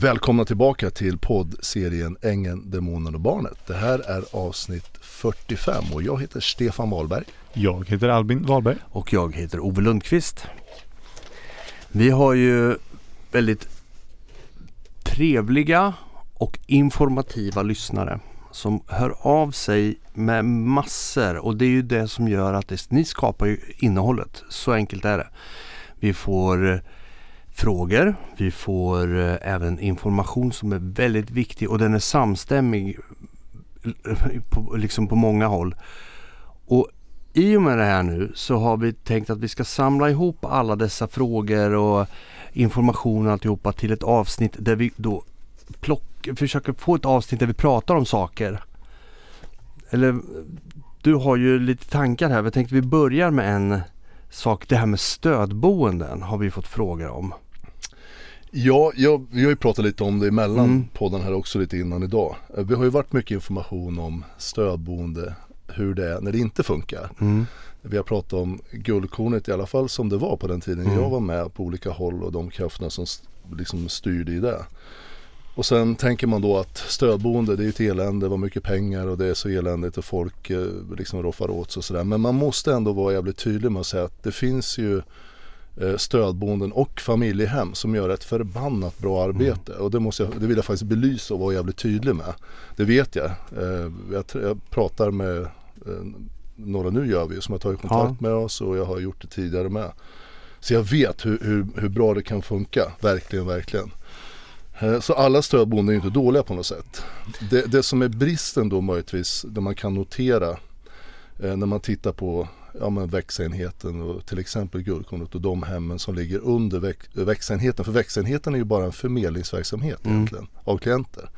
Välkomna tillbaka till poddserien Ängen, Demonen och Barnet. Det här är avsnitt 45 och jag heter Stefan Wahlberg. Jag heter Albin Wahlberg. Och jag heter Ove Lundqvist. Vi har ju väldigt trevliga och informativa lyssnare som hör av sig med massor och det är ju det som gör att det, ni skapar ju innehållet. Så enkelt är det. Vi får eh, frågor, vi får eh, även information som är väldigt viktig och den är samstämmig eh, på, liksom på många håll. Och i och med det här nu så har vi tänkt att vi ska samla ihop alla dessa frågor och information och alltihopa till ett avsnitt där vi då plock, försöker få ett avsnitt där vi pratar om saker. Eller du har ju lite tankar här. Jag tänkte vi börjar med en sak. Det här med stödboenden har vi fått frågor om. Ja, ja, vi har ju pratat lite om det emellan mm. podden här också lite innan idag. Vi har ju varit mycket information om stödboende, hur det är när det inte funkar. Mm. Vi har pratat om guldkornet i alla fall som det var på den tiden mm. jag var med på olika håll och de krafterna som liksom styrde i det. Och sen tänker man då att stödboende det är ett elände, vad mycket pengar och det är så eländigt och folk eh, liksom roffar åt sig och sådär. Men man måste ändå vara jävligt tydlig med att säga att det finns ju stödboenden och familjehem som gör ett förbannat bra arbete. Mm. Och det, måste jag, det vill jag faktiskt belysa och vara jävligt tydlig med. Det vet jag. Eh, jag, jag pratar med några nu gör vi som har tagit kontakt ja. med oss och jag har gjort det tidigare med. Så jag vet hur, hur, hur bra det kan funka, verkligen, verkligen. Eh, så alla stödboenden är inte dåliga på något sätt. Det, det som är bristen då möjligtvis, det man kan notera eh, när man tittar på ja, men växenheten och till exempel Guldkornet och de hemmen som ligger under väx, växenheten. För växenheten är ju bara en förmedlingsverksamhet mm. egentligen av klienter.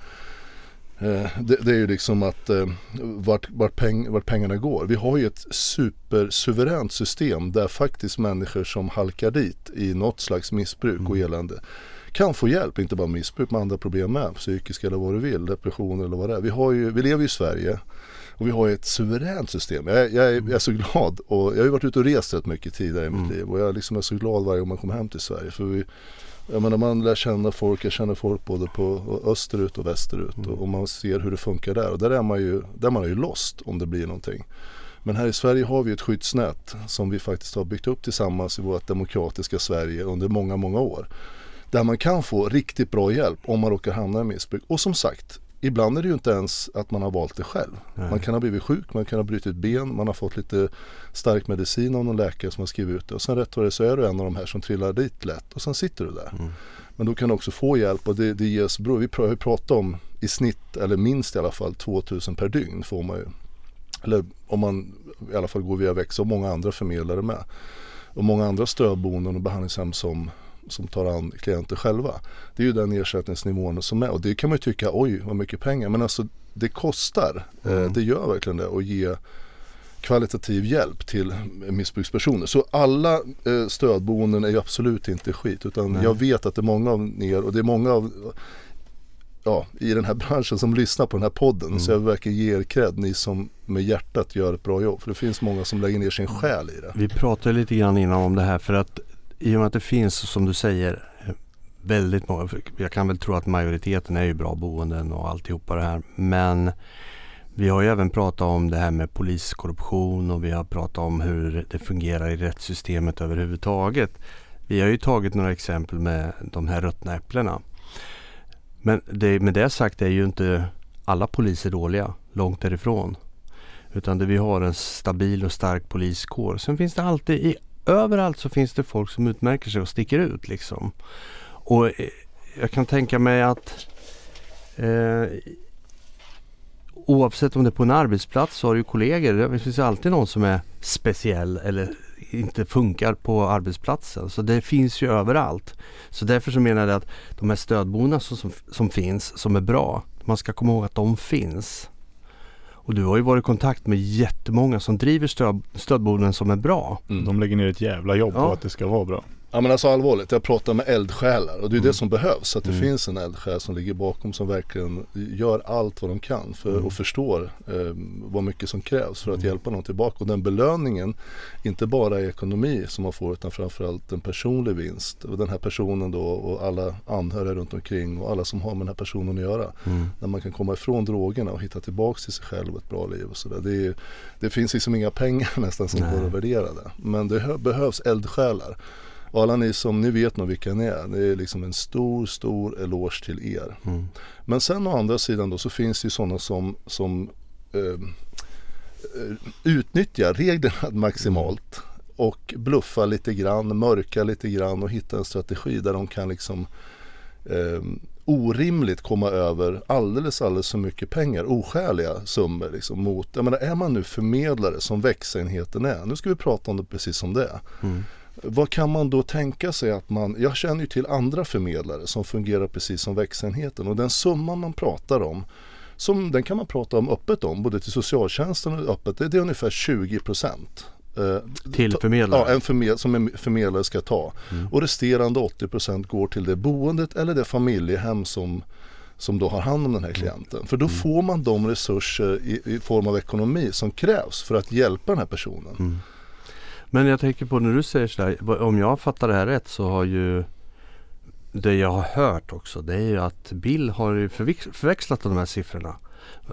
Eh, det, det, är ju liksom att eh, vart, vart, peng, vart pengarna går. Vi har ju ett supersuveränt system där faktiskt människor som halkar dit i något slags missbruk och mm. elände kan få hjälp, inte bara missbruk med andra problem med, psykiska eller vad du vill, depressioner eller vad det är. Vi, har ju, vi lever ju i Sverige och vi har ju ett suveränt system. Jag, jag, är, jag är så glad och jag har ju varit ute och rest rätt mycket tidigare i mitt mm. liv och jag liksom är så glad varje gång man kommer hem till Sverige. För vi, jag menar man lär känna folk, jag känner folk både på österut och västerut mm. och, och man ser hur det funkar där och där är man ju, där man är ju lost om det blir någonting. Men här i Sverige har vi ett skyddsnät som vi faktiskt har byggt upp tillsammans i vårt demokratiska Sverige under många, många år. Där man kan få riktigt bra hjälp om man råkar hamna i missbruk. Och som sagt, ibland är det ju inte ens att man har valt det själv. Nej. Man kan ha blivit sjuk, man kan ha brutit ben, man har fått lite stark medicin av någon läkare som har skrivit ut det. Och sen rätt vad det så är du en av de här som trillar dit lätt och sen sitter du där. Mm. Men då kan du också få hjälp och det, det ges, bro, vi har ju pratat om i snitt, eller minst i alla fall 2000 per dygn får man ju. Eller om man i alla fall går via Växa och många andra förmedlare med. Och många andra stödboenden och behandlingshem som som tar an klienter själva. Det är ju den ersättningsnivån som är och det kan man ju tycka, oj vad mycket pengar. Men alltså det kostar, eh, mm. det gör verkligen det att ge kvalitativ hjälp till missbrukspersoner. Så alla eh, stödboenden är ju absolut inte skit utan Nej. jag vet att det är många av er och det är många av ja, i den här branschen som lyssnar på den här podden. Mm. Så jag vill verkligen ge er cred, ni som med hjärtat gör ett bra jobb. För det finns många som lägger ner sin själ i det. Vi pratade lite grann innan om det här för att i och med att det finns som du säger väldigt många, jag kan väl tro att majoriteten är ju bra boenden och alltihopa det här. Men vi har ju även pratat om det här med poliskorruption och vi har pratat om hur det fungerar i rättssystemet överhuvudtaget. Vi har ju tagit några exempel med de här ruttna äpplena. Men det, med det sagt är ju inte alla poliser dåliga, långt därifrån. Utan det, vi har en stabil och stark poliskår. Sen finns det alltid i överallt så finns det folk som utmärker sig och sticker ut liksom. Och eh, jag kan tänka mig att eh, oavsett om det är på en arbetsplats så har du kollegor. Det finns alltid någon som är speciell eller inte funkar på arbetsplatsen. Så det finns ju överallt. Så därför så menar jag att de här stödboendena som, som, som finns, som är bra, man ska komma ihåg att de finns. Och du har ju varit i kontakt med jättemånga som driver stöd, stödboenden som är bra. Mm. De lägger ner ett jävla jobb ja. på att det ska vara bra. Ja men alltså allvarligt, jag pratar med eldsjälar och det är Mm. det som behövs. Att det Mm. finns en eldsjäl som ligger bakom som verkligen gör allt vad de kan för, Mm. och förstår eh, vad mycket som krävs för att Mm. hjälpa någon tillbaka. Och den belöningen, inte bara i ekonomi som man får utan framförallt en personlig vinst. Och den här personen då och alla anhöriga runt omkring och alla som har med den här personen att göra. Mm. När man kan komma ifrån drogerna och hitta tillbaka till sig själv och ett bra liv och sådär. Det, det finns liksom inga pengar nästan som Nej. går att värdera det. Men det hö- behövs eldsjälar. Och alla ni som, ni vet nog vilka ni är. Det är liksom en stor, stor eloge till er. Mm. Men sen å andra sidan då så finns det ju sådana som, som eh, eh, utnyttjar reglerna maximalt och bluffar lite grann, mörkar lite grann och hittar en strategi där de kan liksom eh, orimligt komma över alldeles, alldeles för mycket pengar, oskäliga summor liksom mot, jag menar är man nu förmedlare som växenheten är, nu ska vi prata om det precis som det är. Mm. Vad kan man då tänka sig att man, jag känner ju till andra förmedlare som fungerar precis som växenheten och den summa man pratar om som, den kan man prata om öppet om, både till socialtjänsten och öppet, det, är ungefär 20 procent. Eh, Till förmedlare? Ja, en förmed, som en förmedlare ska ta. Mm. Och resterande 80 procent går till det boendet eller det familjehem som, som då har hand om den här klienten. För då Mm. får man de resurser i, i form av ekonomi som krävs för att hjälpa den här personen. Mm. Men jag tänker på när du säger sådär, om jag fattar det här rätt så har ju det jag har hört också det är ju att Bill har förväxlat de här siffrorna.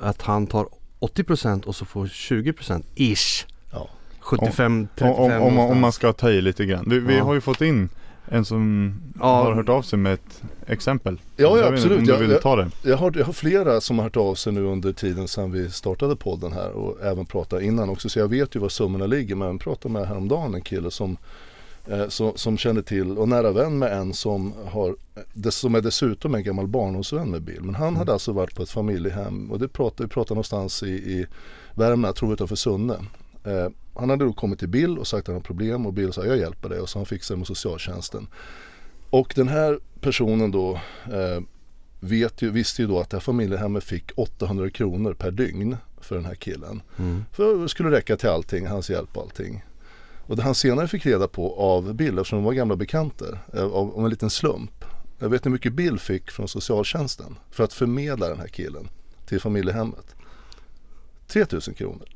Att han tar 80% och så får 20% ish. Ja. 75, Om, 35 om, om, man- om man ska ta i lite grann. Vi, vi Ja. har ju fått in en som Ja. har hört av sig med ett exempel. Ja, ja, Jag absolut. Om du Jag- vill jag- ta det. Jag har, jag har flera som har hört av sig nu under tiden sedan vi startade podden här och även pratat innan också. Så jag vet ju var summorna ligger. Men jag pratade med häromdagen en kille som, eh, som, som kände till och nära vän med en som, har, som är dessutom en gammal barndomsvän med Bill. Men han hade alltså varit på ett familjehem och det pratade, vi pratade någonstans i, i Värmland, jag tror utanför Sunne. Eh, han hade då kommit till Bill och sagt att han har problem och Bill sa jag hjälper dig och så han fixade det med socialtjänsten. Och den här personen då eh, vet ju, visste ju då att det här familjehemmet fick 800 kronor per dygn för den här killen. Mm. För det skulle räcka till allting, hans hjälp och allting. Och det han senare fick reda på av Bill, eftersom de var gamla bekanta, eh, av, av en liten slump. Jag vet hur mycket Bill fick från socialtjänsten för att förmedla den här killen till familjehemmet. 3000 kronor.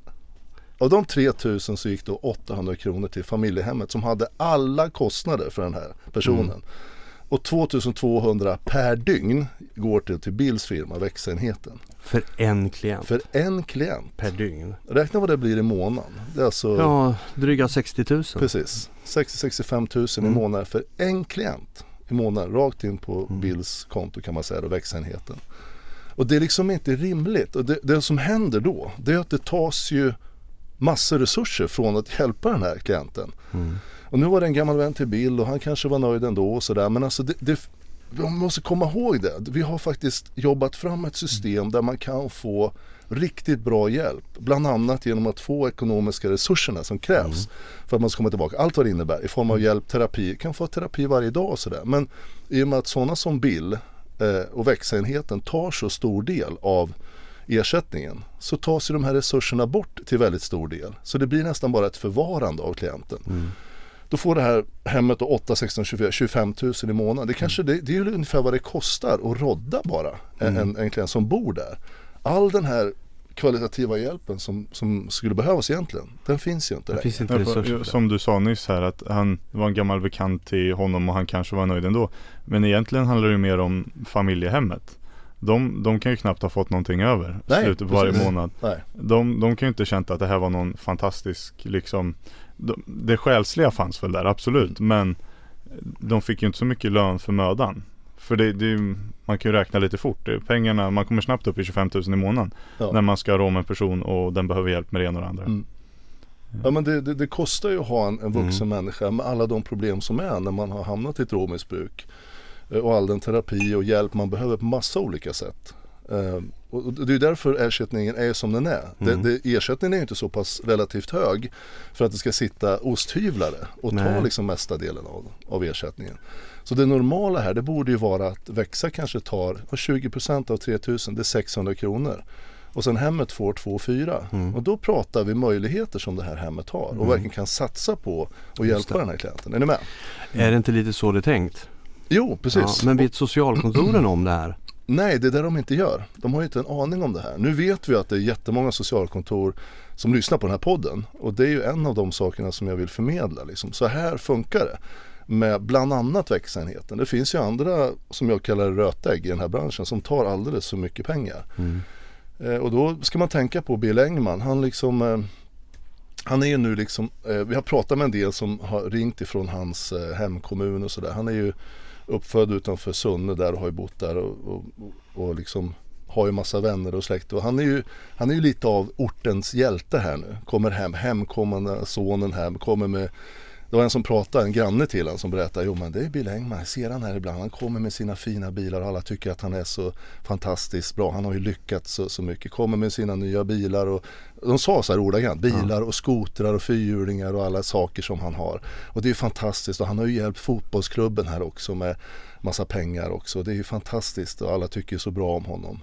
Av de 3000 så gick då 800 kronor till familjehemmet som hade alla kostnader för den här personen. Mm. Och 2200 per dygn går till, till Bills firma, växenheten. För en klient För en klient. per dygn. Räkna vad det blir i månaden. Det är alltså Ja, dryga 60 000. precis 60-65 000 Mm. i månaden för en klient i månaden. Rakt in på Mm. Bills konto kan man säga, då, växenheten. Och det är liksom inte rimligt. Och det, det som händer då, det är att det tas ju massor resurser från att hjälpa den här klienten. Mm. Och nu var det en gammal vän till Bill och han kanske var nöjd ändå och sådär. Men alltså det, det, vi måste komma ihåg det. Vi har faktiskt jobbat fram ett system där man kan få riktigt bra hjälp. Bland annat genom att få ekonomiska resurserna som krävs för att man ska komma tillbaka. Allt vad det innebär i form av hjälp, terapi. Kan få terapi varje dag och sådär. Men i och med att sådana som Bill eh, och växenheten tar så stor del av ersättningen så tas ju de här resurserna bort till väldigt stor del. Så det blir nästan bara ett förvarande av klienten. Mm. Då får det här hemmet då 8, 16, 24, 25 000 i månaden. Det, kanske, det, det är ju ungefär vad det kostar att rodda bara en, en, en klient som bor där. All den här kvalitativa hjälpen som, som skulle behövas egentligen, den finns ju inte Det finns inte resurser som du sa nyss här att han var en gammal bekant till honom och han kanske var nöjd ändå. Men egentligen handlar det mer om familjehemmet. De, de kan ju knappt ha fått någonting över Nej, slutet på varje precis. månad. Nej. De, de kan ju inte känt att det här var någon fantastisk liksom de, Det själsliga fanns väl där absolut men De fick ju inte så mycket lön för mödan. För det, det man kan ju räkna lite fort. Pengarna, man kommer snabbt upp i 25 000 i månaden. Ja. När man ska rå med en person och den behöver hjälp med det ena och det andra. Mm. Ja men det, det, det kostar ju att ha en, en vuxen Mm. människa med alla de problem som är när man har hamnat i ett drogmissbruk. Eh, Och all den terapi och hjälp man behöver på massa olika sätt. Eh, Och det är därför ersättningen är som den är. Mm. Det, det, ersättningen är ju inte så pass relativt hög för att det ska sitta osthyvlare och ta Nej. liksom mesta delen av, av ersättningen. Så det normala här det borde ju vara att växa kanske tar vad 20% av 3000, det är 600 kronor. och sen hemmet får 2-4. Mm. Och då pratar vi möjligheter som det här hemmet har och Mm. verkligen kan satsa på och Just hjälpa den här klienten. Är ni med? Är det inte lite så det är tänkt? Jo, precis. Ja, men vet socialkontoren om det här? Nej, det är det de inte gör. De har ju inte en aning om det här. Nu vet vi att det är jättemånga socialkontor som lyssnar på den här podden. Och det är ju en av de sakerna som jag vill förmedla. Liksom. Så här funkar det. Med bland annat växenheten. Det finns ju andra som jag kallar rötägg i den här branschen som tar alldeles för mycket pengar. Mm. Eh, och då ska man tänka på Bill Engman. Han liksom eh, han är ju nu liksom, eh, vi har pratat med en del som har ringt ifrån hans eh, hemkommun och sådär. Han är ju uppfödd utanför Sunne där och har ju bott där och, och, och liksom har ju massa vänner och släkt och han är ju, han är ju lite av ortens hjälte här nu. Kommer hem, hemkommande sonen hem, kommer med det var en som pratade, en granne till honom som berättade, jo men det är Bill Engman, jag ser han här ibland, han kommer med sina fina bilar och alla tycker att han är så fantastiskt bra, han har ju lyckats så, så mycket, kommer med sina nya bilar och de sa så här ordagrant, bilar och skotrar och fyrhjulingar och alla saker som han har. Och det är ju fantastiskt och han har ju hjälpt fotbollsklubben här också med massa pengar också. Det är ju fantastiskt och alla tycker så bra om honom.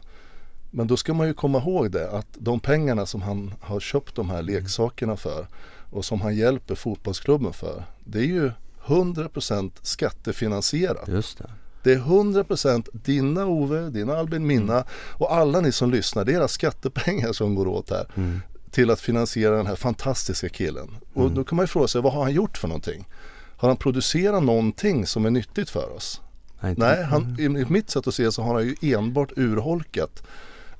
Men då ska man ju komma ihåg det att de pengarna som han har köpt de här leksakerna för och som han hjälper fotbollsklubben för. Det är ju 100% skattefinansierat. Just det. Det är 100% dina Ove, dina Albin, mina och alla ni som lyssnar. Det är era skattepengar som går åt här Mm. till att finansiera den här fantastiska killen. Och då kan man ju fråga sig, vad har han gjort för någonting? Har han producerat någonting som är nyttigt för oss? Nej, Nej, han, enligt mitt sätt att se så har han ju enbart urholkat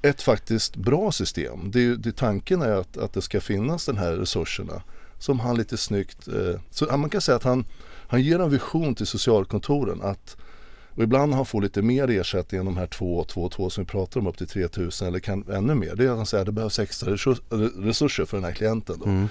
ett faktiskt bra system. Det, det, tanken är att, att det ska finnas den här resurserna som han lite snyggt, eh, så man kan säga att han, han ger en vision till socialkontoren att och ibland har han får lite mer ersättning än de här 2 2 2 som vi pratar om upp till 3000 eller kan, ännu mer. Det är att han säger att det behövs extra resurs- resurser för den här klienten. Då. Mm.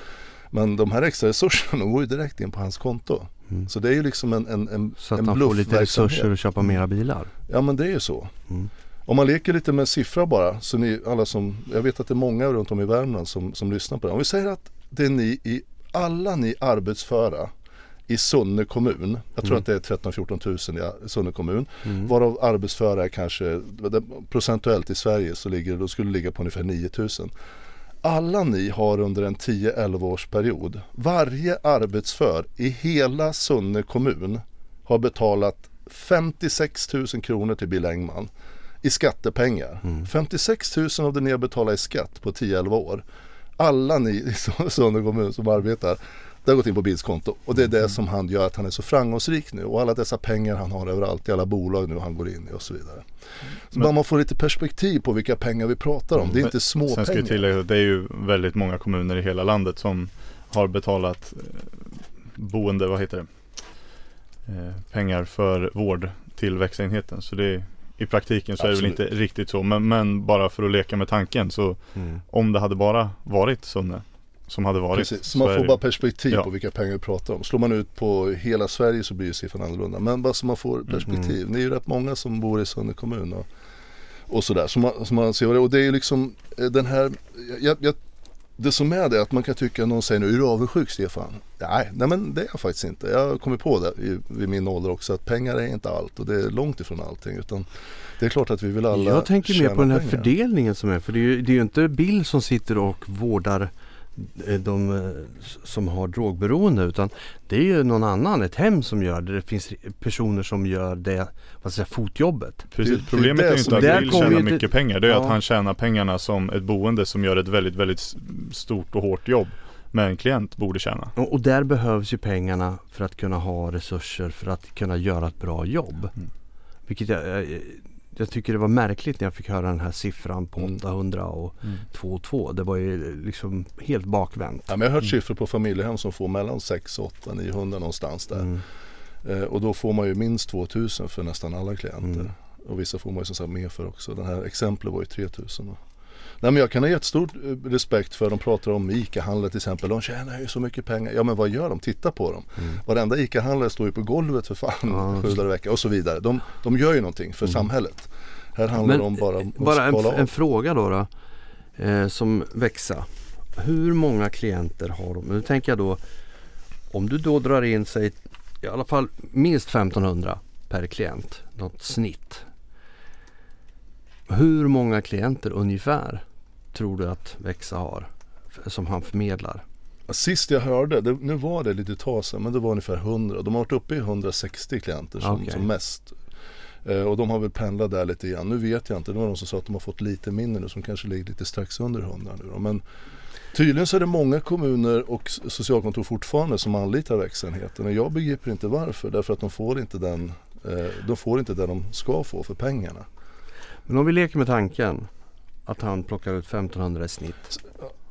Men de här extra resurserna går ju direkt in på hans konto. Mm. Så det är ju liksom en, en, en, Så att en han får lite resurser att köpa mera bilar. Ja men det är ju så. Mm. Om man leker lite med siffror bara, så ni alla som, jag vet att det är många runt om i Värmland som, som lyssnar på det. Om vi säger att det är ni i, alla ni arbetsföra i Sunne kommun, jag tror Mm. att det är 13-14 tusen i Sunne kommun, Mm. varav arbetsföra är kanske, procentuellt i Sverige så ligger, då skulle det ligga på ungefär 9 000. Alla ni har under en 10-11 års period, varje arbetsför i hela Sunne kommun har betalat 56 000 kronor till Bill Engman i skattepengar. Mm. 56 000 av det ni har betalat i skatt på 10-11 år. Alla ni i Sunne kommun som arbetar, det har gått in på Bills konto. Och det är Mm. det som han gör att han är så framgångsrik nu. Och alla dessa pengar han har överallt i alla bolag nu han går in i och så vidare. Så Men- man får lite perspektiv på vilka pengar vi pratar om. Det är Men inte små Sen ska jag tillägga att det är ju väldigt många kommuner i hela landet som har betalat eh, boende, vad heter det? Eh, pengar för vård till växenheten. Så det är, i praktiken så är det Absolut. väl inte riktigt så. Men, men bara för att leka med tanken så Mm. om det hade bara varit Sunne som hade varit. Precis, så man får bara perspektiv Ja. på vilka pengar vi pratar om. Slår man ut på hela Sverige så blir ju siffran annorlunda. Men bara så man får perspektiv. Det är ju rätt många som bor i Sunne kommun och, och sådär. Så man, så man ser det Och det är ju liksom eh, den här, jag, jag, det som är det är att man kan tycka, någon säger nu, är du avundsjuk Stefan? Nej, nej men det är jag faktiskt inte. Jag har kommit på det i, vid min ålder också att pengar är inte allt och det är långt ifrån allting. Utan det är klart att vi vill alla Jag tänker mer på den här pengar. fördelningen som är. För det är ju, det är ju inte Bill som sitter och vårdar de eh, som har drogberoende utan det är ju någon annan, ett hem som gör det. Det finns personer som gör det, vad säga, fotjobbet. Precis, problemet det är ju inte att Bill tjänar mycket pengar. Det är Ja. att han tjänar pengarna som ett boende som gör ett väldigt, väldigt stort och hårt jobb. Men en klient borde tjäna. Och, och där behövs ju pengarna för att kunna ha resurser för att kunna göra ett bra jobb. Mm. Vilket jag, jag, jag tycker det var märkligt när jag fick höra den här siffran på Mm. 800 och Mm. 2,2. Det var ju liksom helt bakvänt. Ja, men jag har hört siffror på familjehem som får mellan 6, 8, 900 någonstans där. Mm. Eh, och då får man ju minst 2000 för nästan alla klienter. Mm. Och vissa får man ju som sagt mer för också. Den här exemplet var ju 3000. då. Nej men jag kan ha jättestor eh, respekt för de pratar om ICA-handlare till exempel. De tjänar ju så mycket pengar. Ja men vad gör de? Titta på dem. Mm. Varenda ICA-handlare står ju på golvet för fan Ja, sju dagar i veckan och så vidare. De, de gör ju någonting för Mm. samhället. Här handlar det om bara om att bara en, en fråga då, då eh, som växa. Hur många klienter har de? Nu tänker jag då om du då drar in sig i alla fall minst 1500 per klient, något snitt. Hur många klienter ungefär tror du att Växa har? Som han förmedlar? Sist jag hörde, det, nu var det lite tag sedan, men det var ungefär 100. De har varit uppe i 160 klienter som, Okej. som mest. Eh, och de har väl pendlat där lite grann. Nu vet jag inte, det var de som sa att de har fått lite mindre nu som kanske ligger lite strax under 100 nu då. Men tydligen så är det många kommuner och socialkontor fortfarande som anlitar växenheten. Och jag begriper inte varför. Därför att de får inte den eh, de får inte det de ska få för pengarna. Men om vi leker med tanken att han plockar ut 1500 i snitt.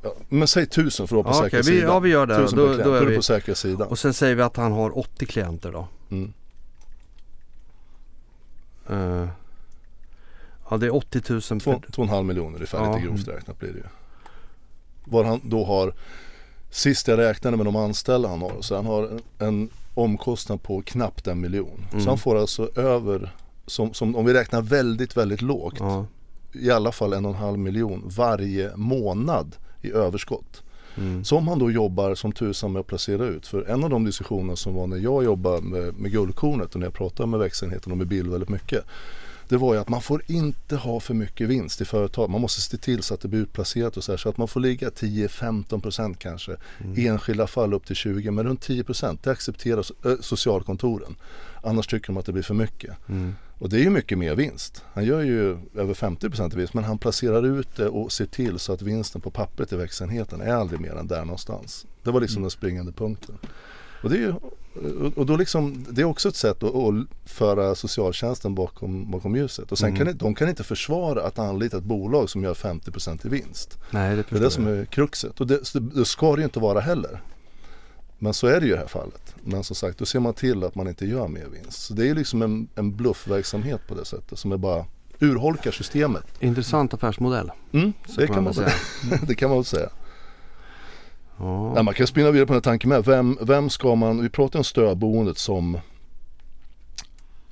Ja, men säg tusen för att vara på Ja, säkra okej, vi, sidan. ja vi gör det. Tusen Då, per klient, då då är är du vi, på säkra sidan. och sen säger vi att han har 80 klienter då. Mm. Eh, ja det är 80 000 Två, per... två och en halv miljon ungefär, Ja. lite grovt räknat blir det ju. Vad han då har, sist jag räknade med de anställda han har, så han har en, en omkostnad på knappt en miljon. Mm. Så han får alltså över, som, som, om vi räknar väldigt, väldigt lågt, Ja. I alla fall en och en halv miljon varje månad i överskott. Mm. Som han då jobbar som tusan med att placera ut. För en av de diskussioner som var när jag jobbade med, med Guldkornet och när jag pratade med växenheten och med Bill väldigt mycket. Det var ju att man får inte ha för mycket vinst i företag. Man måste se till så att det blir utplacerat och så här. Så att man får ligga 10-15% kanske. I enskilda fall upp till 20 men runt 10% det accepterar äh, socialkontoren. Annars tycker de att det blir för mycket. Mm. Och det är ju mycket mer vinst. Han gör ju över 50% i vinst men han placerar ut det och ser till så att vinsten på pappret i växenheten är aldrig mer än där någonstans. Det var liksom den springande punkten. Och det är ju och då liksom, det är också ett sätt att, att föra socialtjänsten bakom, bakom ljuset. Och sen Mm. kan de kan inte försvara att anlita ett bolag som gör 50% i vinst. Nej det Det är det som är kruxet och det, det ska det ju inte vara heller. Men så är det ju i det här fallet. Men som sagt, då ser man till att man inte gör mer vinst. Så det är liksom en, en bluffverksamhet på det sättet som är bara urholkar systemet. Intressant affärsmodell. Mm, det kan man väl säga. det kan man säga. Ja. Ja, man kan spinna vidare på den här tanken med. Vem, vem ska man, vi pratar om stödboendet som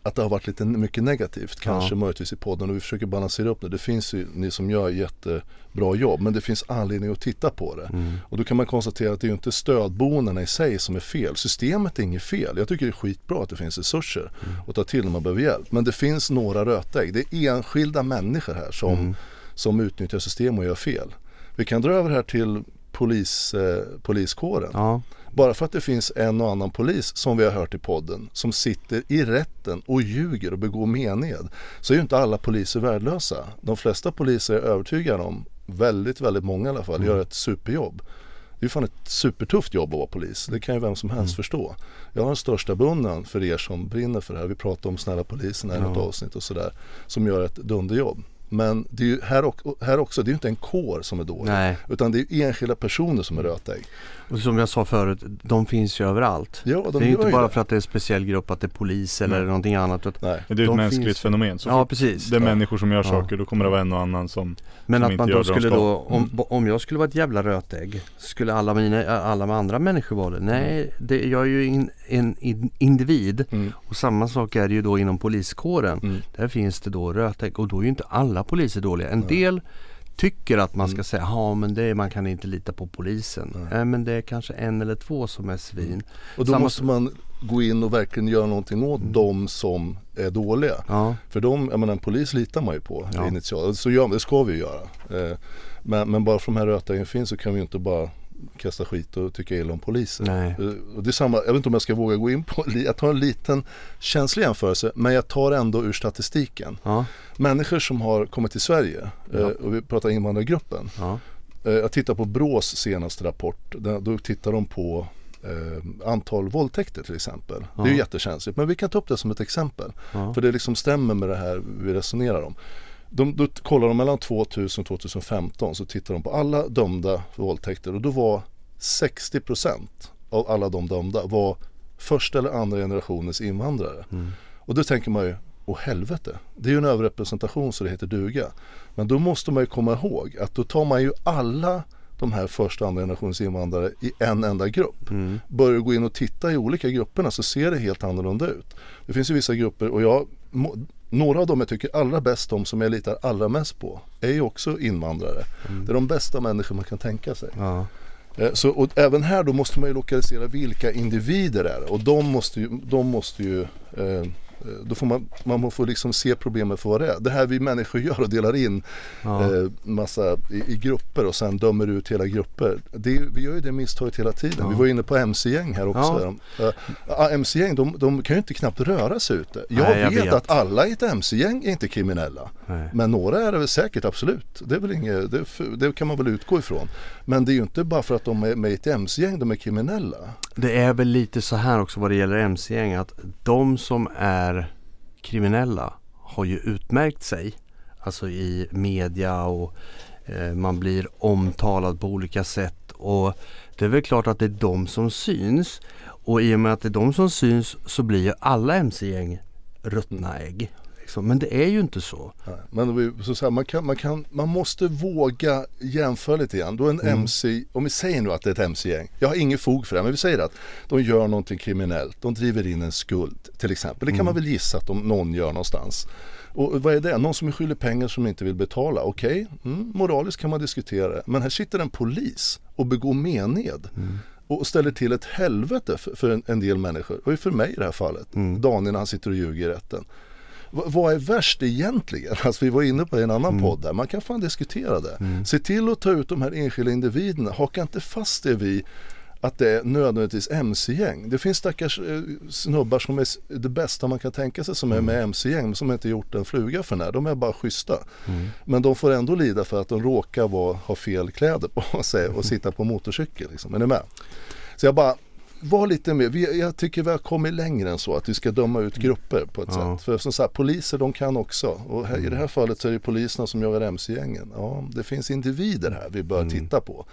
att det har varit lite mycket negativt kanske Ja. möjligtvis i podden och vi försöker balansera upp det. Det finns ju ni som gör jättebra jobb men det finns anledning att titta på det. Mm. Och då kan man konstatera att det är ju inte stödboendena i sig som är fel. Systemet är inget fel. Jag tycker det är skitbra att det finns resurser att ta till när man behöver hjälp. Men det finns några rötägg. Det är enskilda människor här som, Mm. som utnyttjar system och gör fel. Vi kan dra över här till polis, eh, poliskåren. Ja. Bara för att det finns en och annan polis som vi har hört i podden som sitter i rätten och ljuger och begår mened så är ju inte alla poliser värdelösa. De flesta poliser är övertygade om, väldigt, väldigt många i alla fall, gör ett superjobb. Det är ju fan ett supertufft jobb att vara polis. Det kan ju vem som helst förstå. Jag har den största beundran för er som brinner för det här. Vi pratar om snälla polisen i något Ja. avsnitt och sådär. Som gör ett dunderjobb. Men det är ju här, och, här också, det är ju inte en kår som är dålig. Nej. Utan det är enskilda personer som är rötägg. Och som jag sa förut, de finns ju överallt. Ja, de det är ju inte bara det. för att det är en speciell grupp, att det är polis eller Nej. någonting annat. Nej. Det är ett De mänskligt finns- fenomen. Så Ja precis. det är Ja. människor som gör Ja. saker då kommer det vara en och annan som Men som att inte man gör då skulle ska. då, om, om jag skulle vara ett jävla rötägg, skulle alla, mina, alla de andra människor vara det? Nej, det, jag är ju in, en in, individ Mm. och samma sak är det ju då inom poliskåren. Mm. Där finns det då rötägg och då är ju inte alla poliser dåliga. En del tycker att man ska Mm. säga, ja men det, man kan inte lita på polisen. Nej. Nej. men det är kanske en eller två som är svin. Och då Samma måste man gå in och verkligen göra någonting åt Mm. de som är dåliga. Ja, För de, jag menar en polis litar man ju på Ja. initialt. Så gör, det ska vi ju göra. Eh, Men, men bara för de här rötäggen finns så kan vi inte bara kasta skit och tycka illa om poliser. nej. Eh, Och det är samma, jag vet inte om jag ska våga gå in på, jag tar en liten känslig jämförelse men jag tar ändå ur statistiken. Ja, Människor som har kommit till Sverige eh, Ja. och vi pratar invandrargruppen. ja, Eh, Jag tittar på Brås senaste rapport. Då tittar de på eh, antal våldtäkter till exempel. Det är ju Ja. jättekänsligt men vi kan ta upp det som ett exempel. ja. För det liksom stämmer med det här vi resonerar om. De, då kollar de mellan 2000 och 2015 så tittar de på alla dömda för våldtäkter och då var 60% av alla de dömda var första eller andra generationens invandrare. Mm. Och då tänker man ju, åh helvete, det är ju en överrepresentation så det heter duga. Men då måste man ju komma ihåg att då tar man ju alla de här första och andra generationens invandrare i en enda grupp. Mm. Börjar gå in och titta i olika grupperna så ser det helt annorlunda ut. Det finns ju vissa grupper och jag, några av dem jag tycker allra bäst om som jag litar allra mest på är ju också invandrare. Det är de bästa människor man kan tänka sig. ja. Eh, Så, och även här då måste man ju lokalisera vilka individer det är och de måste ju, de måste ju Eh, Då får man, man får liksom se problemet för vad det är. Det här vi människor gör och delar in Ja. eh, massa i, i grupper och sen dömer ut hela grupper. Det, vi gör ju det misstaget hela tiden. Ja. Vi var inne på MC-gäng här också. Eh, ja, MC-gäng de, de kan ju inte knappt röra sig ute. Jag, Nej, jag vet, vet. att alla i ett MC-gäng är inte kriminella. Nej. Men några är det väl säkert absolut. Det, är väl inget, det, det kan man väl utgå ifrån. Men det är ju inte bara för att de är med i ett MC-gäng de är kriminella. Det är väl lite så här också vad det gäller MC-gäng att de som är kriminella har ju utmärkt sig. Alltså i media och eh, man blir omtalad på olika sätt och det är väl klart att det är de som syns. Och i och med att det är de som syns så blir ju alla MC-gäng ruttna ägg. Liksom. Men det är ju inte så. Nej, Men så så här, man, kan, man, kan, man måste våga jämföra lite grann. Då en Mm. MC, om vi säger nu att det är ett MC-gäng. Jag har ingen fog för det, men vi säger att de gör någonting kriminellt. De driver in en skuld till exempel. Det kan man Mm. väl gissa att de, någon gör någonstans. Och vad är det? Någon som är skyldig pengar som inte vill betala. Okej, mm, moraliskt kan man diskutera det. Men här sitter en polis och begår mened. Mm. Och ställer till ett helvete för, för en, en del människor. Och för mig i det här fallet. Mm. Daniel när han sitter och ljuger i rätten. Vad är värst egentligen? Alltså vi var inne på det i en annan podd där. Man kan fan diskutera det. Se till att ta ut de här enskilda individerna. Haka inte fast det vid att det är nödvändigtvis MC-gäng. Det finns stackars eh, snubbar som är det bästa man kan tänka sig som är med MC-gäng som inte gjort en fluga för när. De är bara schyssta. Men de får ändå lida för att de råkar vara, ha fel kläder på sig och sitta på motorcykel. Liksom. Är ni med? Så jag bara, var lite mer, vi, jag tycker vi har kommit längre än så att vi ska döma ut grupper på ett Ja. sätt. För som sagt, poliser de kan också. Och här, i det här fallet så är det poliserna som jagar MC-gängen. Ja, det finns individer här vi bör titta på.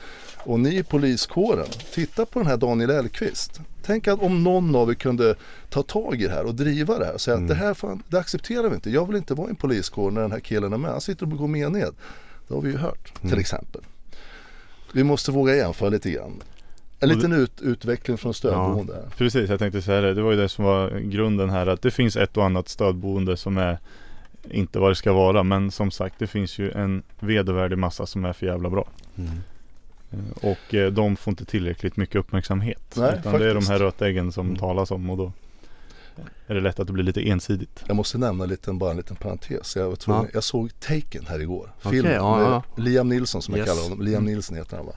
Och ni i poliskåren, titta på den här Daniel Elkvist. Tänk att om någon av er kunde ta tag i det här och driva det här och säga att det här fan, det accepterar vi inte. Jag vill inte vara i en poliskår när den här killen är med. Han sitter och begår mened. Det har vi ju hört till exempel. Vi måste våga jämföra lite grann. En liten ut, utveckling från stödboende. här. Precis, jag tänkte säga det. Det var ju det som var grunden här. Att det finns ett och annat stödboende som är inte vad det ska vara. Men som sagt, det finns ju en vedervärdig massa som är för jävla bra. Mm. Eh, Och eh, de får inte tillräckligt mycket uppmärksamhet. Nej, utan det är de faktiskt. här rötäggen som Mm. talas om och då är det lätt att det blir lite ensidigt. Jag måste nämna en liten, bara en liten parentes. Jag, tvungen, Ja. jag såg Taken här igår. Okej, Filmen ja, med ja. Liam Nilsson som jag Yes. kallar honom. Liam Mm. Nilsson heter han va.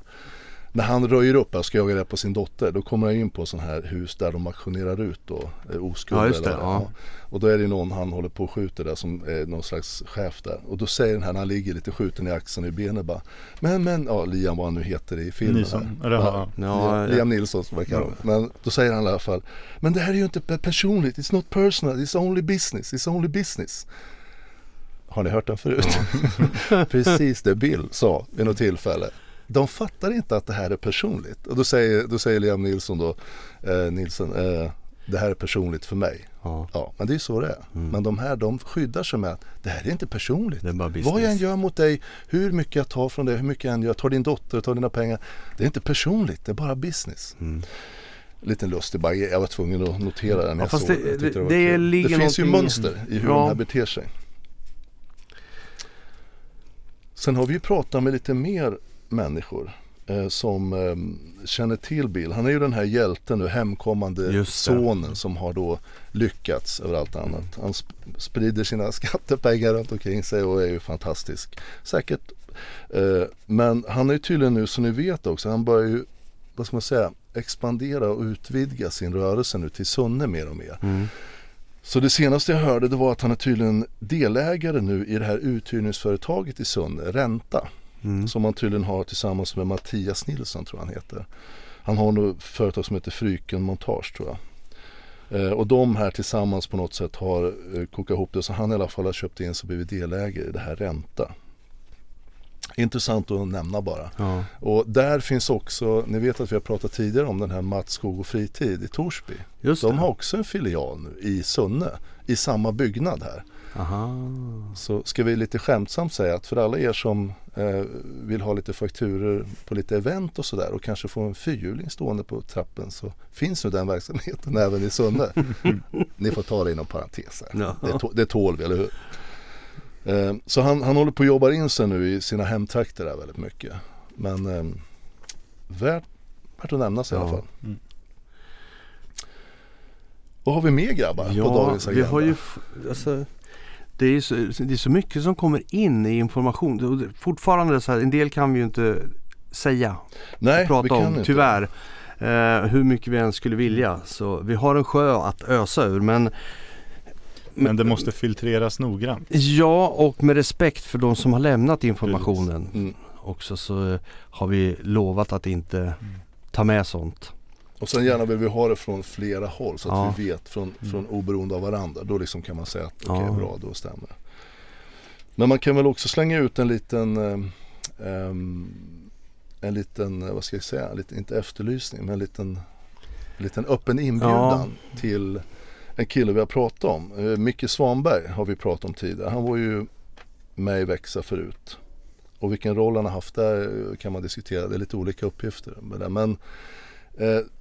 När han röjer upp och ska jaga rätt på sin dotter då kommer han in på sån här hus där de auktionerar ut då eh, oskuld. Ja, just det, eller vad ja. Och då är det någon han håller på och skjuter där som är någon slags chef där. Och då säger den här när han ligger lite skjuten i axeln i benet bara Men men, ja Liam vad han nu heter i filmen. Nilsson, eller, ja. ja. Ja, Liam, Liam Nilsson som jag kallar honom. Men då säger han i alla fall Men det här är ju inte pe- personligt, it's not personal, it's only business, it's only business. Har ni hört den förut? Precis det Bill sa vid något tillfälle. De fattar inte att det här är personligt. Och då säger, då säger Liam Nilsson då, eh, Nilsson, eh, det här är personligt för mig. Ja, Ja, men det är så det är. Mm. Men de här de skyddar sig med att det här är inte personligt. det är. Vad jag än gör mot dig, hur mycket jag tar från dig, hur mycket jag än gör, tar din dotter, tar dina pengar. Det är inte personligt, det är bara business. Mm. Liten lustig bara, jag var tvungen att notera den. Ja, fast det- det- det ligger det finns ju mönster i hur Ja. de här beter sig. Sen har vi ju pratat med lite mer människor eh, som eh, känner till Bill. Han är ju den här hjälten nu, hemkommande sonen som har då lyckats över allt annat. Han sp- sprider sina skattepengar runt omkring sig och är ju fantastisk. Säkert. Eh, men han är ju tydligen nu, som ni vet också, han börjar ju, vad ska man säga, expandera och utvidga sin rörelse nu till Sunne mer och mer. Mm. Så det senaste jag hörde det var att han är tydligen delägare nu i det här uthyrningsföretaget i Sunne, Ränta. Mm. Som han tydligen har tillsammans med Mattias Nilsson tror jag han heter. Han har nog ett företag som heter Fryken Montage tror jag. Eh, och de här tillsammans på något sätt har eh, kokat ihop det så han i alla fall har köpt in sig och blivit delägare i det här Ränta. Intressant att nämna bara. Ja. Och där finns också, ni vet att vi har pratat tidigare om den här Mats Skog och Fritid i Torsby. Just De det. har också en filial nu i Sunne, i samma byggnad här. Aha. Så ska vi lite skämtsamt säga att för alla er som eh, vill ha lite fakturer på lite event och sådär och kanske få en fyrhjuling stående på trappen så finns nu den verksamheten även i Sunne. Ni får ta det inom parentes här. Ja. Det, tå- det tål vi, eller hur? Eh, så han, han håller på att jobba in sig nu i sina hemtrakter där väldigt mycket. Men eh, värt, värt att nämnas i alla Ja. fall. Mm. Vad har vi mer grabbar på dagens agenda? vi har ju alltså, det, är så, det är så mycket som kommer in i information. Fortfarande så här, en del kan vi ju inte säga Nej, prata kan om inte. tyvärr. Eh, hur mycket vi än skulle vilja. Så vi har en sjö att ösa ur. Men, Men det måste filtreras noggrant. Ja, och med respekt för de som har lämnat informationen Mm. också så har vi lovat att inte ta med sånt. Och sen gärna vill vi ha det från flera håll så att Ja. vi vet från, från oberoende av varandra. Då liksom kan man säga att okej Ja. bra, då stämmer. Men man kan väl också slänga ut en liten ehm, en liten, eh, vad ska jag säga, lite, inte efterlysning men en liten, en liten öppen inbjudan till en kille vi har pratat om. Eh, Micke Svanberg har vi pratat om tidigare. Han var ju med i Växa förut. Och vilken roll han har haft där eh, kan man diskutera. Det är lite olika uppgifter. Men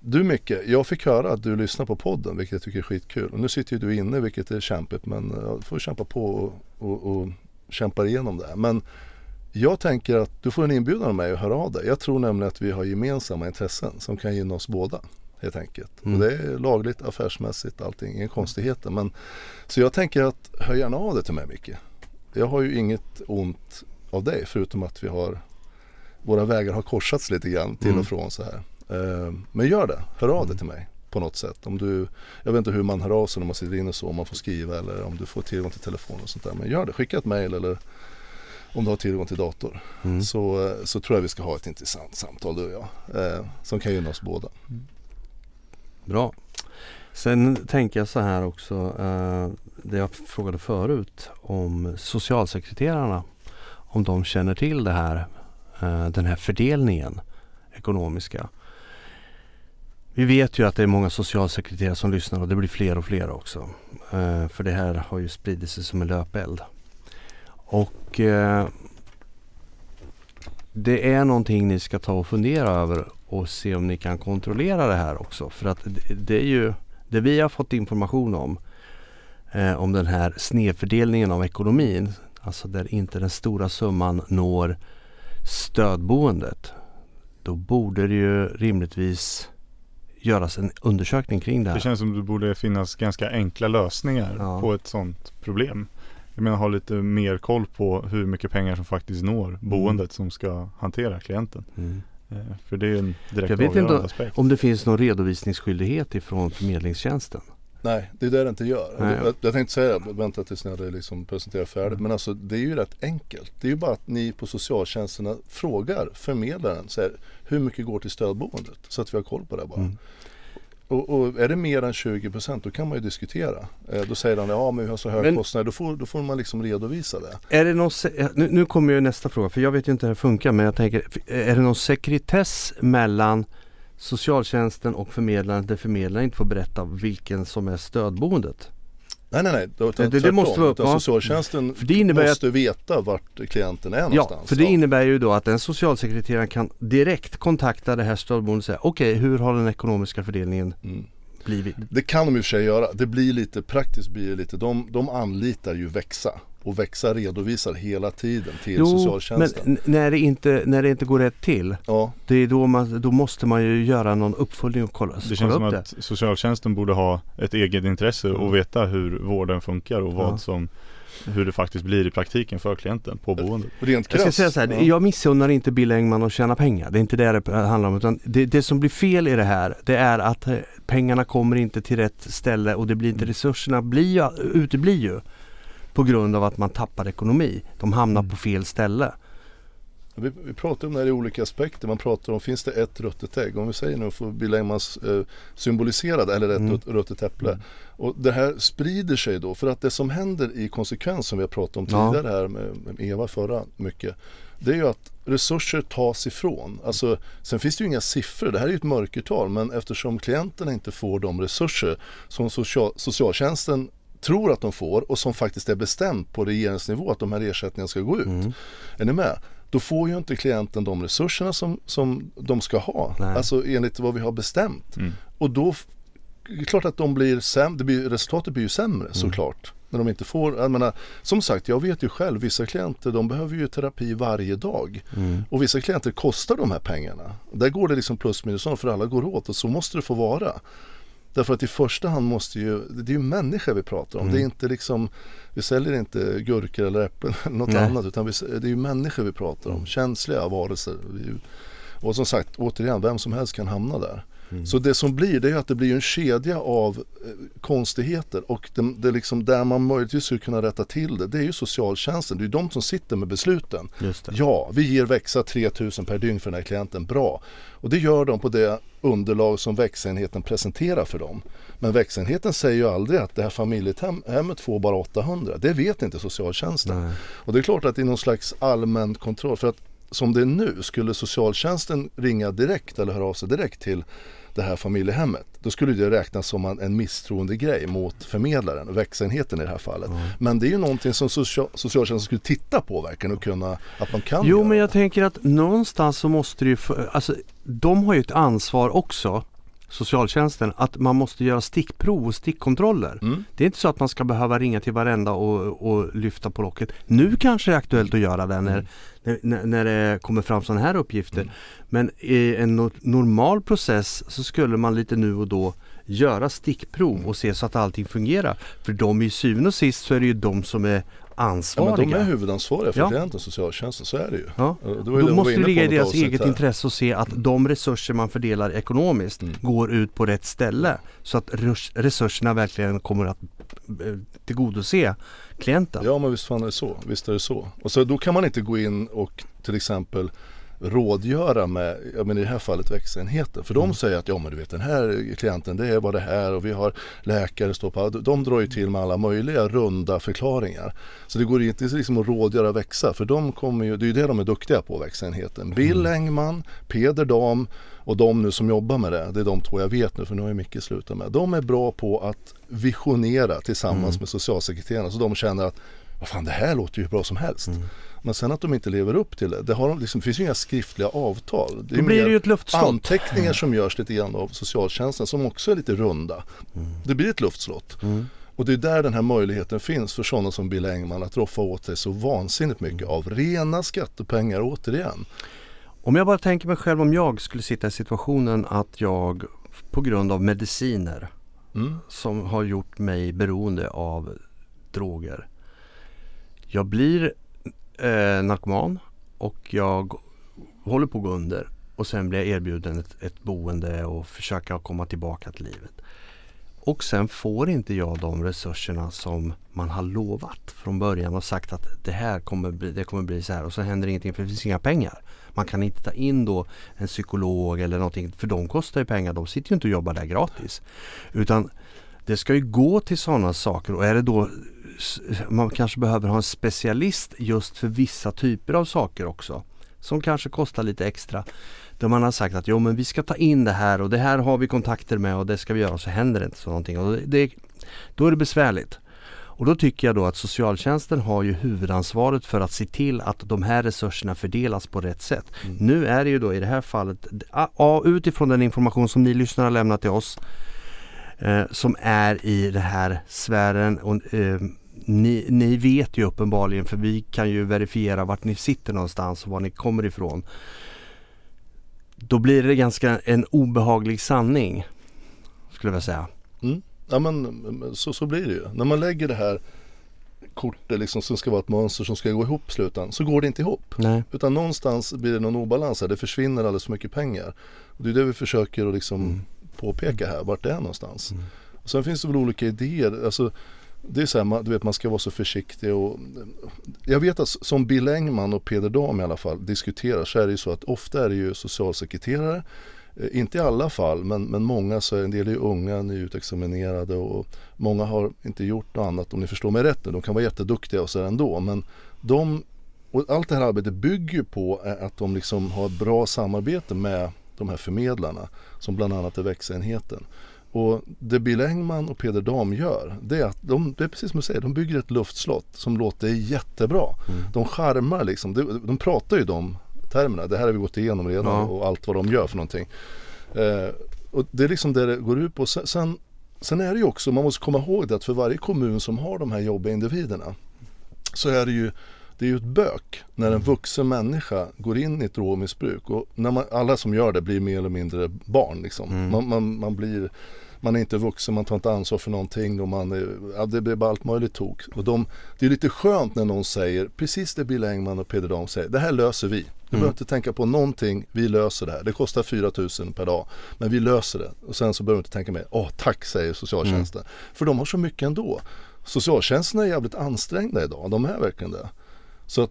du Micke, jag fick höra att du lyssnar på podden vilket jag tycker är skitkul. Och nu sitter ju du inne vilket är kämpigt men eh, du får kämpa på och, och, och kämpa igenom det. här. Men jag tänker att du får en inbjudan av mig att höra av dig. Jag tror nämligen att vi har gemensamma intressen som kan gynna oss båda. Helt enkelt. Mm. Och det är lagligt, affärsmässigt, allting, inga konstigheter. Men, så jag tänker att hör gärna av dig till mig Micke. Jag har ju inget ont av dig förutom att vi har våra vägar har korsats lite grann till Mm. och från så här. Eh, Men gör det, hör av dig till mig på något sätt. Om du, jag vet inte hur man hör av sig när man sitter inne och så, om man får skriva eller om du får tillgång till telefon och sånt där. Men gör det, skicka ett mail eller om du har tillgång till dator. Mm. Så, eh, så tror jag vi ska ha ett intressant samtal du och jag. Eh, som kan gynna oss båda. Bra. Sen tänker jag så här också, eh, det jag frågade förut om socialsekreterarna. Om de känner till det här, eh, den här fördelningen ekonomiska. Vi vet ju att det är många socialsekreterare som lyssnar och det blir fler och fler också. Eh, för det här har ju spridit sig som en löpeld. Och eh, det är någonting ni ska ta och fundera över och se om ni kan kontrollera det här också. För att det, det är ju det vi har fått information om eh, om den här snedfördelningen av ekonomin. Alltså där inte den stora summan når stödboendet. Då borde det ju rimligtvis göras en undersökning kring det här. Det känns som det borde finnas ganska enkla lösningar Ja. på ett sådant problem. Jag menar ha lite mer koll på hur mycket pengar som faktiskt når boendet som ska hantera klienten. Mm. Eh, För det är en direkt Jag vet inte aspekt. Om det finns någon redovisningsskyldighet ifrån förmedlingstjänsten. Nej, det är det det inte gör. Nej. Jag, jag tänkte säga, vänta tills ni hade liksom presenterat färdigt. Men alltså det är ju rätt enkelt. Det är ju bara att ni på socialtjänsterna frågar förmedlaren så här, hur mycket går till stödboendet? Så att vi har koll på det bara. Mm. Och, och är det mer än 20% då kan man ju diskutera. Eh, då säger han ja men vi har så hög Men- kostnad. Då får, då får man liksom redovisa det. Är det någon, se- nu, nu kommer ju nästa fråga för jag vet ju inte hur det funkar men jag tänker Är det någon sekretess mellan socialtjänsten och förmedlaren där förmedlaren inte får berätta vilken som är stödboendet? Nej nej nej, då, Det- det måste vara upp, utan ja. socialtjänsten För det innebär att- måste veta vart klienten är Ja, någonstans. för det innebär ju då att den socialsekreteraren kan direkt kontakta det här stödboendet och säga okej hur har den ekonomiska fördelningen Mm. blivit? Det kan de i och för sig göra. Det blir lite praktiskt blir det lite. De, de anlitar ju Växa. Och Växa redovisar hela tiden till men socialtjänsten. n- när det, inte, när det inte går rätt till Ja, det är då, man, då måste man ju göra någon uppföljning och kolla, Det kolla känns som upp det. att socialtjänsten borde ha ett eget intresse och veta hur vården funkar och vad Ja. som hur det faktiskt blir i praktiken för klienten på boendet. rent Jag ska säga så här, ja. jag missunnar inte Bill Engman att tjäna pengar. Det är inte det det handlar om. Utan det, det som blir fel i det här, det är att eh, pengarna kommer inte till rätt ställe och det blir inte, resurserna blir uteblir ju. På grund av att man tappar ekonomi. De hamnar på fel ställe. Vi, vi pratar om det här i olika aspekter. Man pratar om, finns det ett ruttet ägg? Om vi säger nu för Bill Engmans eh, symboliserade eller ett Mm. rut- ruttet äpple. Och det här sprider sig då. För att det som händer i konsekvens som vi har pratat om Ja. tidigare här med, med Eva förra mycket. Det är ju att resurser tas ifrån. Alltså, sen finns det ju inga siffror, det här är ju ett mörkertal. Men eftersom klienterna inte får de resurser som social, socialtjänsten tror att de får och som faktiskt är bestämt på regeringsnivå att de här ersättningarna ska gå ut. Mm. Är ni med? Då får ju inte klienten de resurserna som, som de ska ha. Nej. Alltså enligt vad vi har bestämt. Mm. Och då, det är klart att de blir sämre, det blir, resultatet blir ju sämre såklart. När de inte får, jag menar, som sagt jag vet ju själv, vissa klienter de behöver ju terapi varje dag. Mm. Och vissa klienter kostar de här pengarna. Där går det liksom plus minus noll för alla går åt och så måste det få vara. Därför att i första hand måste ju, det är ju människor vi pratar om. Mm. Det är inte liksom, vi säljer inte gurkor eller äpplen eller något Nej. annat utan vi, det är ju människor vi pratar om. Mm. Känsliga varelser. Och som sagt, återigen, vem som helst kan hamna där. Mm. Så det som blir det är att det blir en kedja av eh, konstigheter och det, det liksom där man möjligtvis skulle kunna rätta till det, det är ju socialtjänsten. Det är ju de som sitter med besluten. Ja, vi ger växa 3000 per dygn för den här klienten, bra. Och det gör de på det underlag som växenheten presenterar för dem. Men växenheten säger ju aldrig att det här familjehemmet får bara 800. Det vet inte socialtjänsten. Nej. Och det är klart att det är någon slags allmän kontroll. För att som det är nu, skulle socialtjänsten ringa direkt eller höra av sig direkt till det här familjehemmet. Då skulle det räknas som en, en misstroende grej mot förmedlaren, växenheten i det här fallet. Men det är ju någonting som social, socialtjänsten skulle titta på verkligen och kunna, att man kan Jo göra. men jag tänker att någonstans så måste det ju, alltså de har ju ett ansvar också socialtjänsten att man måste göra stickprov och stickkontroller. Mm. Det är inte så att man ska behöva ringa till varenda och, och lyfta på locket. Nu kanske det är aktuellt att göra det när, Mm. när, när det kommer fram sådana här uppgifter. Men i en no- normal process så skulle man lite nu och då göra stickprov och se så att allting fungerar. För de i syvende och sist så är det ju de som är ansvariga. men de är huvudansvariga för Ja. klienten, socialtjänsten, så är det ju. Ja. Det Då det måste det ligga i deras eget här. intresse att se att de resurser man fördelar ekonomiskt Mm. går ut på rätt ställe. Så att res- resurserna verkligen kommer att eh, tillgodose klienten. Ja men visst fan är det så, visst är det så. Och så då kan man inte gå in och till exempel rådgöra med, ja men i det här fallet växenheten. För Mm. de säger att ja men du vet den här klienten det är vad det här och vi har läkare står på. De drar ju till med alla möjliga runda förklaringar. Så det går inte liksom att rådgöra växa för de kommer ju, det är ju det de är duktiga på växenheten. Bill Mm. Engman, Peder Dam och de nu som jobbar med det, det är de två jag vet nu för nu har ju Micke slutat med. De är bra på att visionera tillsammans Mm. med socialsekreterarna så de känner att vad fan det här låter ju hur bra som helst. Mm. Men sen att de inte lever upp till det, det, har de liksom, det finns ju inga skriftliga avtal. Det är Då blir det ju ett luftslott. anteckningar som görs lite grann av socialtjänsten som också är lite runda. Det blir ett luftslott. Mm. Och det är där den här möjligheten finns för sådana som Bill Engman att roffa åt sig så vansinnigt mycket av rena skattepengar återigen. Om jag bara tänker mig själv om jag skulle sitta i situationen att jag på grund av mediciner Mm. som har gjort mig beroende av droger. Jag blir eh, narkoman och jag håller på att gå under och sen blir jag erbjuden ett, ett boende och försöka komma tillbaka till livet. Och sen får inte jag de resurserna som man har lovat från början och sagt att det här kommer bli, det kommer bli så här och så händer ingenting för det finns inga pengar. Man kan inte ta in då en psykolog eller någonting för de kostar ju pengar. De sitter ju inte och jobbar där gratis. Utan det ska ju gå till sådana saker och är det då man kanske behöver ha en specialist just för vissa typer av saker också. Som kanske kostar lite extra. Där man har sagt att jo men vi ska ta in det här och det här har vi kontakter med och det ska vi göra och så händer det inte så någonting. Och det, då är det besvärligt. Och då tycker jag då att socialtjänsten har ju huvudansvaret för att se till att de här resurserna fördelas på rätt sätt. Nu är det ju då i det här fallet, ja, utifrån den information som ni lyssnare har lämnat till oss eh, som är i den här sfären och eh, ni, ni vet ju uppenbarligen för vi kan ju verifiera vart ni sitter någonstans och var ni kommer ifrån. Då blir det ganska en obehaglig sanning skulle jag säga. Mm. Ja men så, så blir det ju. När man lägger det här kortet liksom, som ska vara ett mönster som ska gå ihop i slutändan så går det inte ihop. Nej. Utan någonstans blir det någon obalans här. Det försvinner alldeles för mycket pengar. Och det är det vi försöker att liksom Mm. påpeka här, vart det är någonstans. Och sen finns det väl olika idéer. Alltså, det är så här, man, du vet man ska vara så försiktig och jag vet att som Bill Engman och Peder Dam i alla fall diskuterar så är det ju så att ofta är det ju socialsekreterare eh, Inte i alla fall men, men många så är en del är ju unga, nyutexaminerade och många har inte gjort något annat om ni förstår mig rätt nu. De kan vara jätteduktiga och så ändå men de och allt det här arbetet bygger ju på eh, att de liksom har bra samarbete med de här förmedlarna som bland annat är växenheten. Och det Bill Engman och Peder Dam gör det är att de, det är precis som du säger, de bygger ett luftslott som låter jättebra. De charmar liksom, de, de pratar ju de termerna, det här har vi gått igenom redan Ja. och allt vad de gör för någonting. Eh, och det är liksom det det går ut på. Sen, sen, sen är det ju också, man måste komma ihåg det att för varje kommun som har de här jobbiga individerna så är det ju det är ju ett bök när en vuxen människa går in i ett drogmissbruk och när man, alla som gör det blir mer eller mindre barn liksom. Mm. Man, man, man blir man är inte vuxen, man tar inte ansvar för någonting och man är, ja, det blir bara allt möjligt tok. Och de, det är lite skönt när någon säger precis det Bill Engman och Peder Dam säger, det här löser vi. Du behöver inte tänka på någonting, vi löser det här. Det kostar 4 000 per dag, men vi löser det. Och sen så behöver du inte tänka mer, åh tack säger socialtjänsten. För de har så mycket ändå. Socialtjänsten är jävligt ansträngda idag, de är verkligen det. Så att,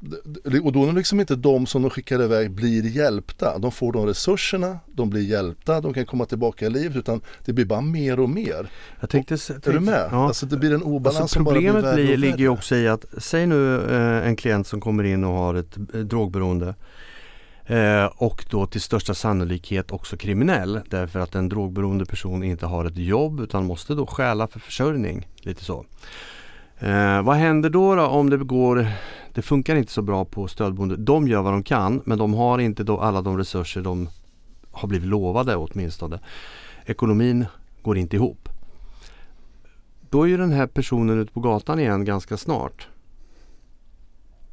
och då är det liksom inte de som de skickar iväg blir hjälpta. De får de resurserna, de blir hjälpta, de kan komma tillbaka i livet utan det blir bara mer och mer. Jag tänkte, och, är du med? Ja. Alltså det blir en obalans alltså, som bara blir Problemet blir, ligger ju också i att, säg nu eh, en klient som kommer in och har ett eh, drogberoende eh, och då till största sannolikhet också kriminell därför att en drogberoende person inte har ett jobb utan måste då stjäla för försörjning. Lite så. Eh, vad händer då, då om det går det funkar inte så bra på stödboende. De gör vad de kan men de har inte då alla de resurser de har blivit lovade åtminstone. Ekonomin går inte ihop. Då är ju den här personen ute på gatan igen ganska snart.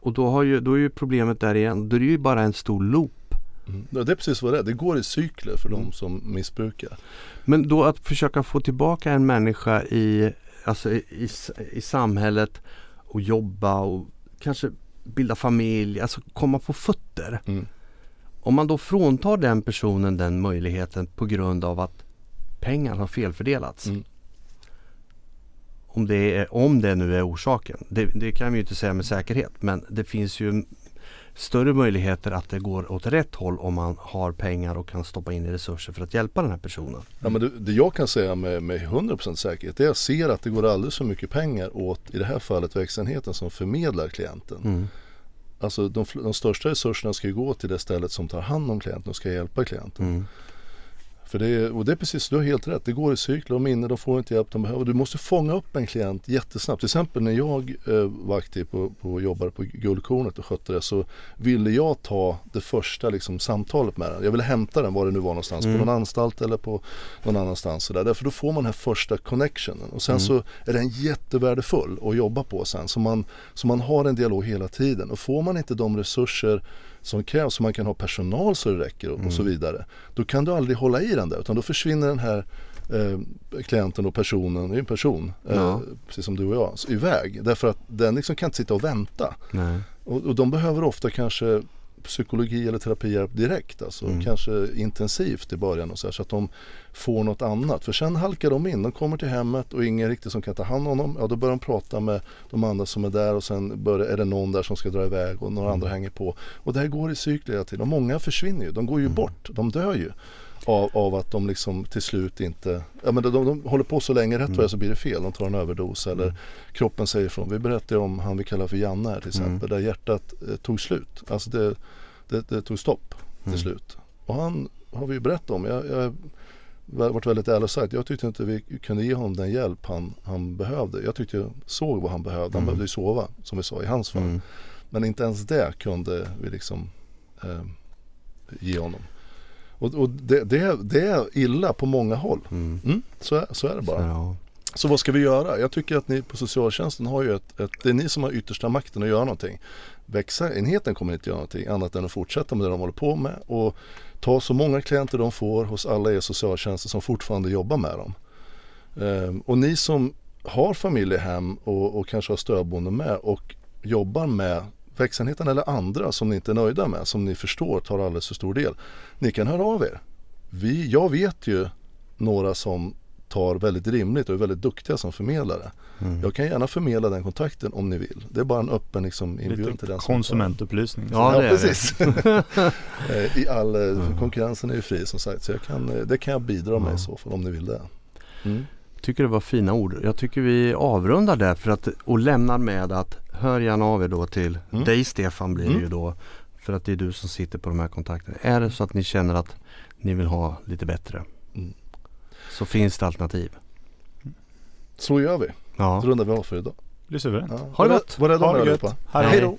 Och då, har ju, då är ju problemet där igen. Då är det ju bara en stor loop. Mm. Det är precis vad det är, det går i cykler för Mm. de som missbrukar. Men då att försöka få tillbaka en människa i, alltså i, i, samhället och jobba och kanske bilda familj, alltså komma på fötter. Mm. Om man då fråntar den personen den möjligheten på grund av att pengar har felfördelats. Mm. Om, det är, om det nu är orsaken. Det, det kan vi ju inte säga med säkerhet men det finns ju större möjligheter att det går åt rätt håll om man har pengar och kan stoppa in i resurser för att hjälpa den här personen. Ja, men det, det jag kan säga med, med 100% säkerhet är att jag ser att det går alldeles för mycket pengar åt i det här fallet verksamheten som förmedlar klienten. Mm. Alltså de, de största resurserna ska ju gå till det stället som tar hand om klienten och ska hjälpa klienten. Mm. För det är, och det är precis, du har helt rätt. Det går i cykler och minne, de får inte hjälp de behöver. Du måste fånga upp en klient jättesnabbt. Till exempel när jag eh, var aktiv på, på, och jobbade på Guldkornet och skötte det så ville jag ta det första liksom, samtalet med den. Jag ville hämta den var det nu var någonstans, Mm. på någon anstalt eller på någon annanstans. Så där. Därför då får man den här första connectionen och sen Mm. så är den jättevärdefull att jobba på sen. Så man, så man har en dialog hela tiden och får man inte de resurser som krävs så man kan ha personal så det räcker och, och så Mm. vidare. Då kan du aldrig hålla i den där utan då försvinner den här eh, klienten och personen, det är en person, eh, Ja. precis som du och jag, så iväg. Därför att den liksom kan inte sitta och vänta. Och, och de behöver ofta kanske psykologi eller terapihjälp direkt, alltså Mm. kanske intensivt i början och så, här, så att de får något annat. För sen halkar de in, de kommer till hemmet och ingen riktigt som kan ta hand om dem. Ja, då börjar de prata med de andra som är där och sen börjar, är det någon där som ska dra iväg och några Mm. andra hänger på. Och det här går i cykler hela tiden och många försvinner ju, de går ju Mm. bort, de dör ju. Av, av att de liksom till slut inte, ja men de, de, de håller på så länge rätt är så blir det fel. De tar en överdos eller Mm. kroppen säger ifrån. Vi berättade om han vi kallar för Janne här till exempel. Där hjärtat eh, tog slut. Alltså det, det, det tog stopp till Mm. slut. Och han har vi ju berättat om. Jag, jag varit väldigt ärlig och sagt. Jag tyckte inte vi kunde ge honom den hjälp han, han behövde. Jag tyckte jag såg vad han behövde. Han Mm. behövde ju sova som vi sa i hans fall. Mm. Men inte ens det kunde vi liksom eh, ge honom. Och, och det, det, det är illa på många håll. Mm. Mm, så, är, så är det Så, bara. ja. Så vad ska vi göra? Jag tycker att ni på socialtjänsten har ju ett, ett det är ni som har yttersta makten att göra någonting. Växa-enheten kommer inte göra någonting annat än att fortsätta med det de håller på med och ta så många klienter de får hos alla er socialtjänster som fortfarande jobbar med dem. Ehm, och ni som har familjehem och, och kanske har stödboende med och jobbar med växenheten eller andra som ni inte är nöjda med, som ni förstår tar alldeles för stor del. Ni kan höra av er. Vi, jag vet ju några som tar väldigt rimligt och är väldigt duktiga som förmedlare. Mm. Jag kan gärna förmedla den kontakten om ni vill. Det är bara en öppen liksom, inbjudan till den som konsumentupplysning. Ja, ja, det är det. precis. Eh, I all, eh, konkurrensen är ju fri som sagt så jag kan, eh, det kan jag bidra med Ja. i så fall om ni vill det. Mm. tycker det var fina ord. Jag tycker vi avrundar där för att, och lämnar med att hör gärna av er då till Mm. dig Stefan blir det Mm. ju då. För att det är du som sitter på de här kontakterna. Är det så att ni känner att ni vill ha lite bättre Mm. så finns det alternativ. Så gör vi. Ja. Då rundar vi av för idag. Det blir suveränt. Ja. Ha det gott. Var rädda om er allihopa. Hej då.